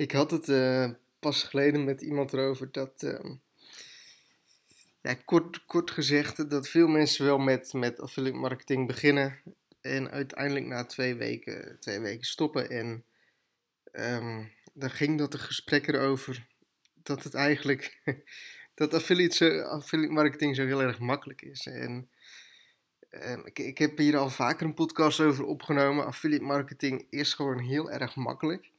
Ik had het uh, pas geleden met iemand erover dat, ja, kort, kort gezegd, dat veel mensen wel met, met affiliate marketing beginnen en uiteindelijk na twee weken, twee weken stoppen. En um, daar ging dat een gesprek erover dat het eigenlijk, dat affiliate, marketing zo heel erg makkelijk is. En um, ik, ik heb hier al vaker een podcast over opgenomen. Affiliate marketing is gewoon heel erg makkelijk.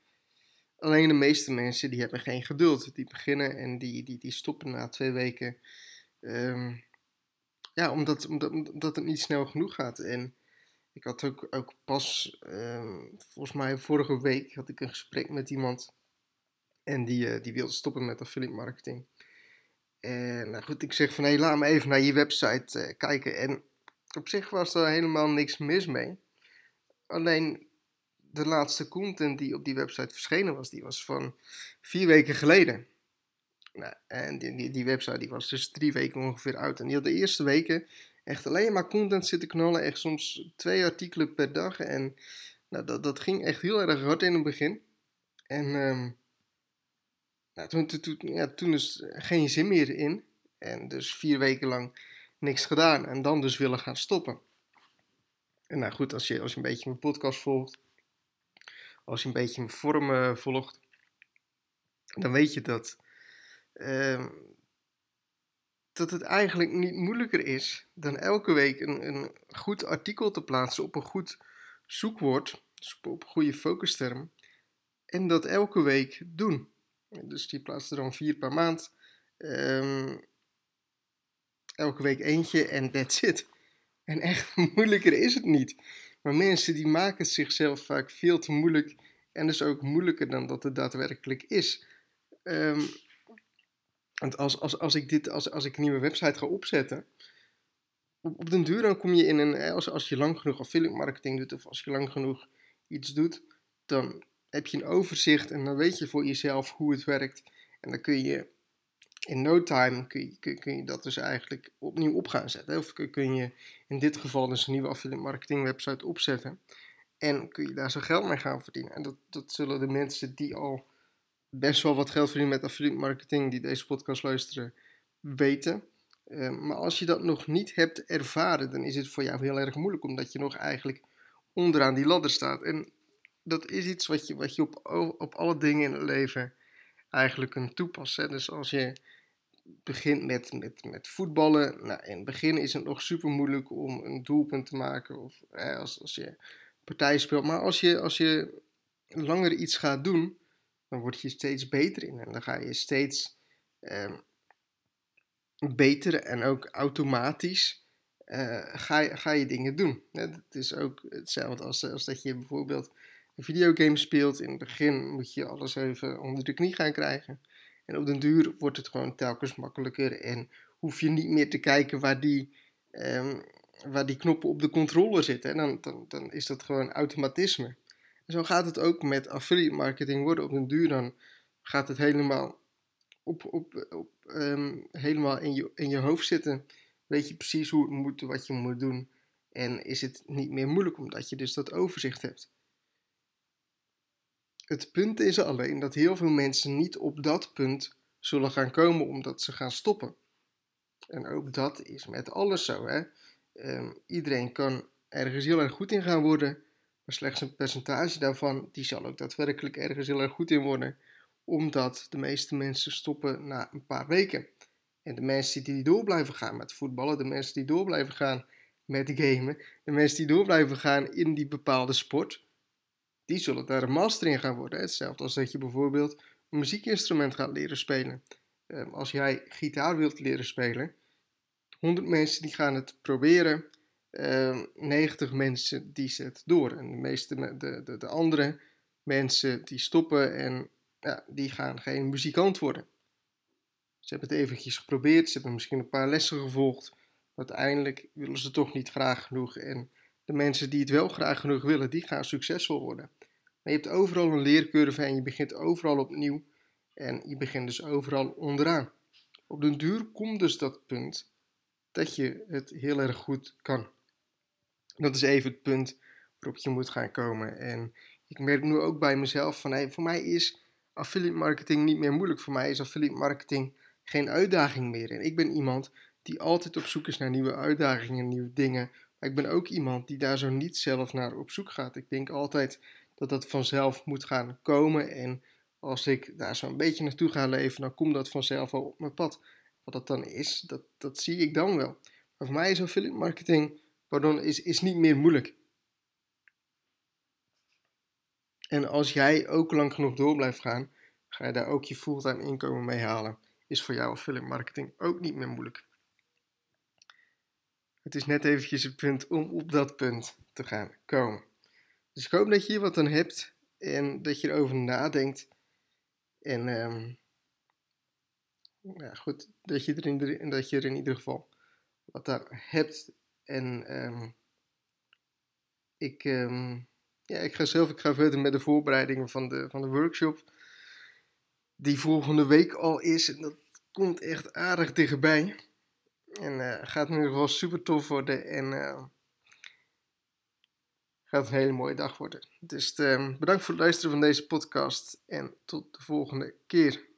Alleen de meeste mensen die hebben geen geduld. Die beginnen en die, die, die stoppen na twee weken. Um, ja, omdat, omdat, omdat het niet snel genoeg gaat. En ik had ook, ook pas, um, volgens mij vorige week, had ik een gesprek met iemand. En die, uh, die wilde stoppen met affiliate marketing. En nou goed, ik zeg van hé, laat me even naar je website uh, kijken. En op zich was er helemaal niks mis mee. Alleen de laatste content die op die website verschenen was, die was van vier weken geleden. Nou, en die, die, die, website die was dus drie weken ongeveer uit. En die had de eerste weken echt alleen maar content zitten knallen. Echt soms twee artikelen per dag. En nou, dat, dat ging echt heel erg hard in het begin. En um, nou, toen, toen, ja, toen is geen zin meer in. En dus vier weken lang niks gedaan. En dan dus willen gaan stoppen. En nou goed, als je, als je een beetje mijn podcast volgt als je een beetje mijn vorm volgt, dan weet je dat, uh, dat het eigenlijk niet moeilijker is dan elke week een, een goed artikel te plaatsen op een goed zoekwoord, dus op een goede focusterm, en dat elke week doen. Dus die plaatst er dan vier per maand. Um, elke week eentje en that's it. En echt moeilijker is het niet. Maar mensen die maken zichzelf vaak veel te moeilijk en dus ook moeilijker dan dat het daadwerkelijk is. Um, want als, als, als, ik dit, als, als ik een nieuwe website ga opzetten, op, den duur dan kom je in een, als, als je lang genoeg affiliate marketing doet of als je lang genoeg iets doet, dan heb je een overzicht en dan weet je voor jezelf hoe het werkt. En dan kun je in no time kun je, kun, je dat dus eigenlijk opnieuw op gaan zetten. Of kun je in dit geval dus een nieuwe affiliate marketing website opzetten. En kun je daar zo geld mee gaan verdienen. En dat, dat zullen de mensen die al best wel wat geld verdienen met affiliate marketing, die deze podcast luisteren, weten. Ehm, maar als je dat nog niet hebt ervaren, dan is het voor jou heel erg moeilijk, omdat je nog eigenlijk onderaan die ladder staat. En dat is iets wat je, wat je op, op alle dingen in het leven eigenlijk kunt toepassen. Dus als je begint met, met, met voetballen, nou, in het begin is het nog super moeilijk om een doelpunt te maken. Of als, als je partij speelt. Maar als je, als je langer iets gaat doen, dan word je steeds beter in. En dan ga je steeds uh, beter en ook automatisch uh, ga, je, ga je dingen doen. Het is ook hetzelfde als, als dat je bijvoorbeeld een videogame speelt. In het begin moet je alles even onder de knie gaan krijgen. En op den duur wordt het gewoon telkens makkelijker en hoef je niet meer te kijken waar die, um, waar die knoppen op de controller zitten. En dan, dan, dan is dat gewoon automatisme. En zo gaat het ook met affiliate marketing worden. Op den duur dan gaat het helemaal, op, op, op, um, helemaal in, je, in je hoofd zitten. Weet je precies hoe het moet, wat je moet doen. En is het niet meer moeilijk omdat je dus dat overzicht hebt. Het punt is alleen dat heel veel mensen niet op dat punt zullen gaan komen omdat ze gaan stoppen. En ook dat is met alles zo. Hè? Um, iedereen kan ergens heel erg goed in gaan worden, maar slechts een percentage daarvan die zal ook daadwerkelijk ergens heel erg goed in worden, omdat de meeste mensen stoppen na een paar weken. En de mensen die door blijven gaan met voetballen, de mensen die door blijven gaan met gamen, de mensen die door blijven gaan in die bepaalde sport, die zullen daar een master in gaan worden. Hetzelfde als dat je bijvoorbeeld een muziekinstrument gaat leren spelen. Ehm, als jij gitaar wilt leren spelen, 100 mensen die gaan het proberen, 90 ehm, mensen die zetten door. En de meeste, de, de, de andere mensen die stoppen en ja, die gaan geen muzikant worden. Ze hebben het eventjes geprobeerd, ze hebben misschien een paar lessen gevolgd, uiteindelijk willen ze toch niet graag genoeg. En de mensen die het wel graag genoeg willen, die gaan succesvol worden. Maar je hebt overal een leercurve en je begint overal opnieuw. En je begint dus overal onderaan. Op den duur komt dus dat punt dat je het heel erg goed kan. Dat is even het punt waarop je moet gaan komen. En ik merk nu ook bij mezelf van, hey, voor mij is affiliate marketing niet meer moeilijk. Voor mij is affiliate marketing geen uitdaging meer. En ik ben iemand die altijd op zoek is naar nieuwe uitdagingen, nieuwe dingen. Maar ik ben ook iemand die daar zo niet zelf naar op zoek gaat. Ik denk altijd dat dat vanzelf moet gaan komen. En als ik daar zo een beetje naartoe ga leven, dan komt dat vanzelf al op mijn pad. Wat dat dan is, dat, dat zie ik dan wel. Maar voor mij is affiliate marketing pardon, is, is niet meer moeilijk. En als jij ook lang genoeg door blijft gaan, ga je daar ook je fulltime inkomen mee halen. Is voor jou affiliate marketing ook niet meer moeilijk. Het is net eventjes het punt om op dat punt te gaan komen. Dus ik hoop dat je hier wat aan hebt en dat je erover nadenkt. En um, ja, goed, dat je, er in, dat je er in ieder geval wat aan hebt. En um, ik, um, ja, ik ga zelf ik ga verder met de voorbereidingen van de, van de workshop. Die volgende week al is. En dat komt echt aardig dichtbij. En uh, gaat in ieder geval super tof worden. En uh, gaat een hele mooie dag worden. Dus uh, bedankt voor het luisteren van deze podcast. En tot de volgende keer.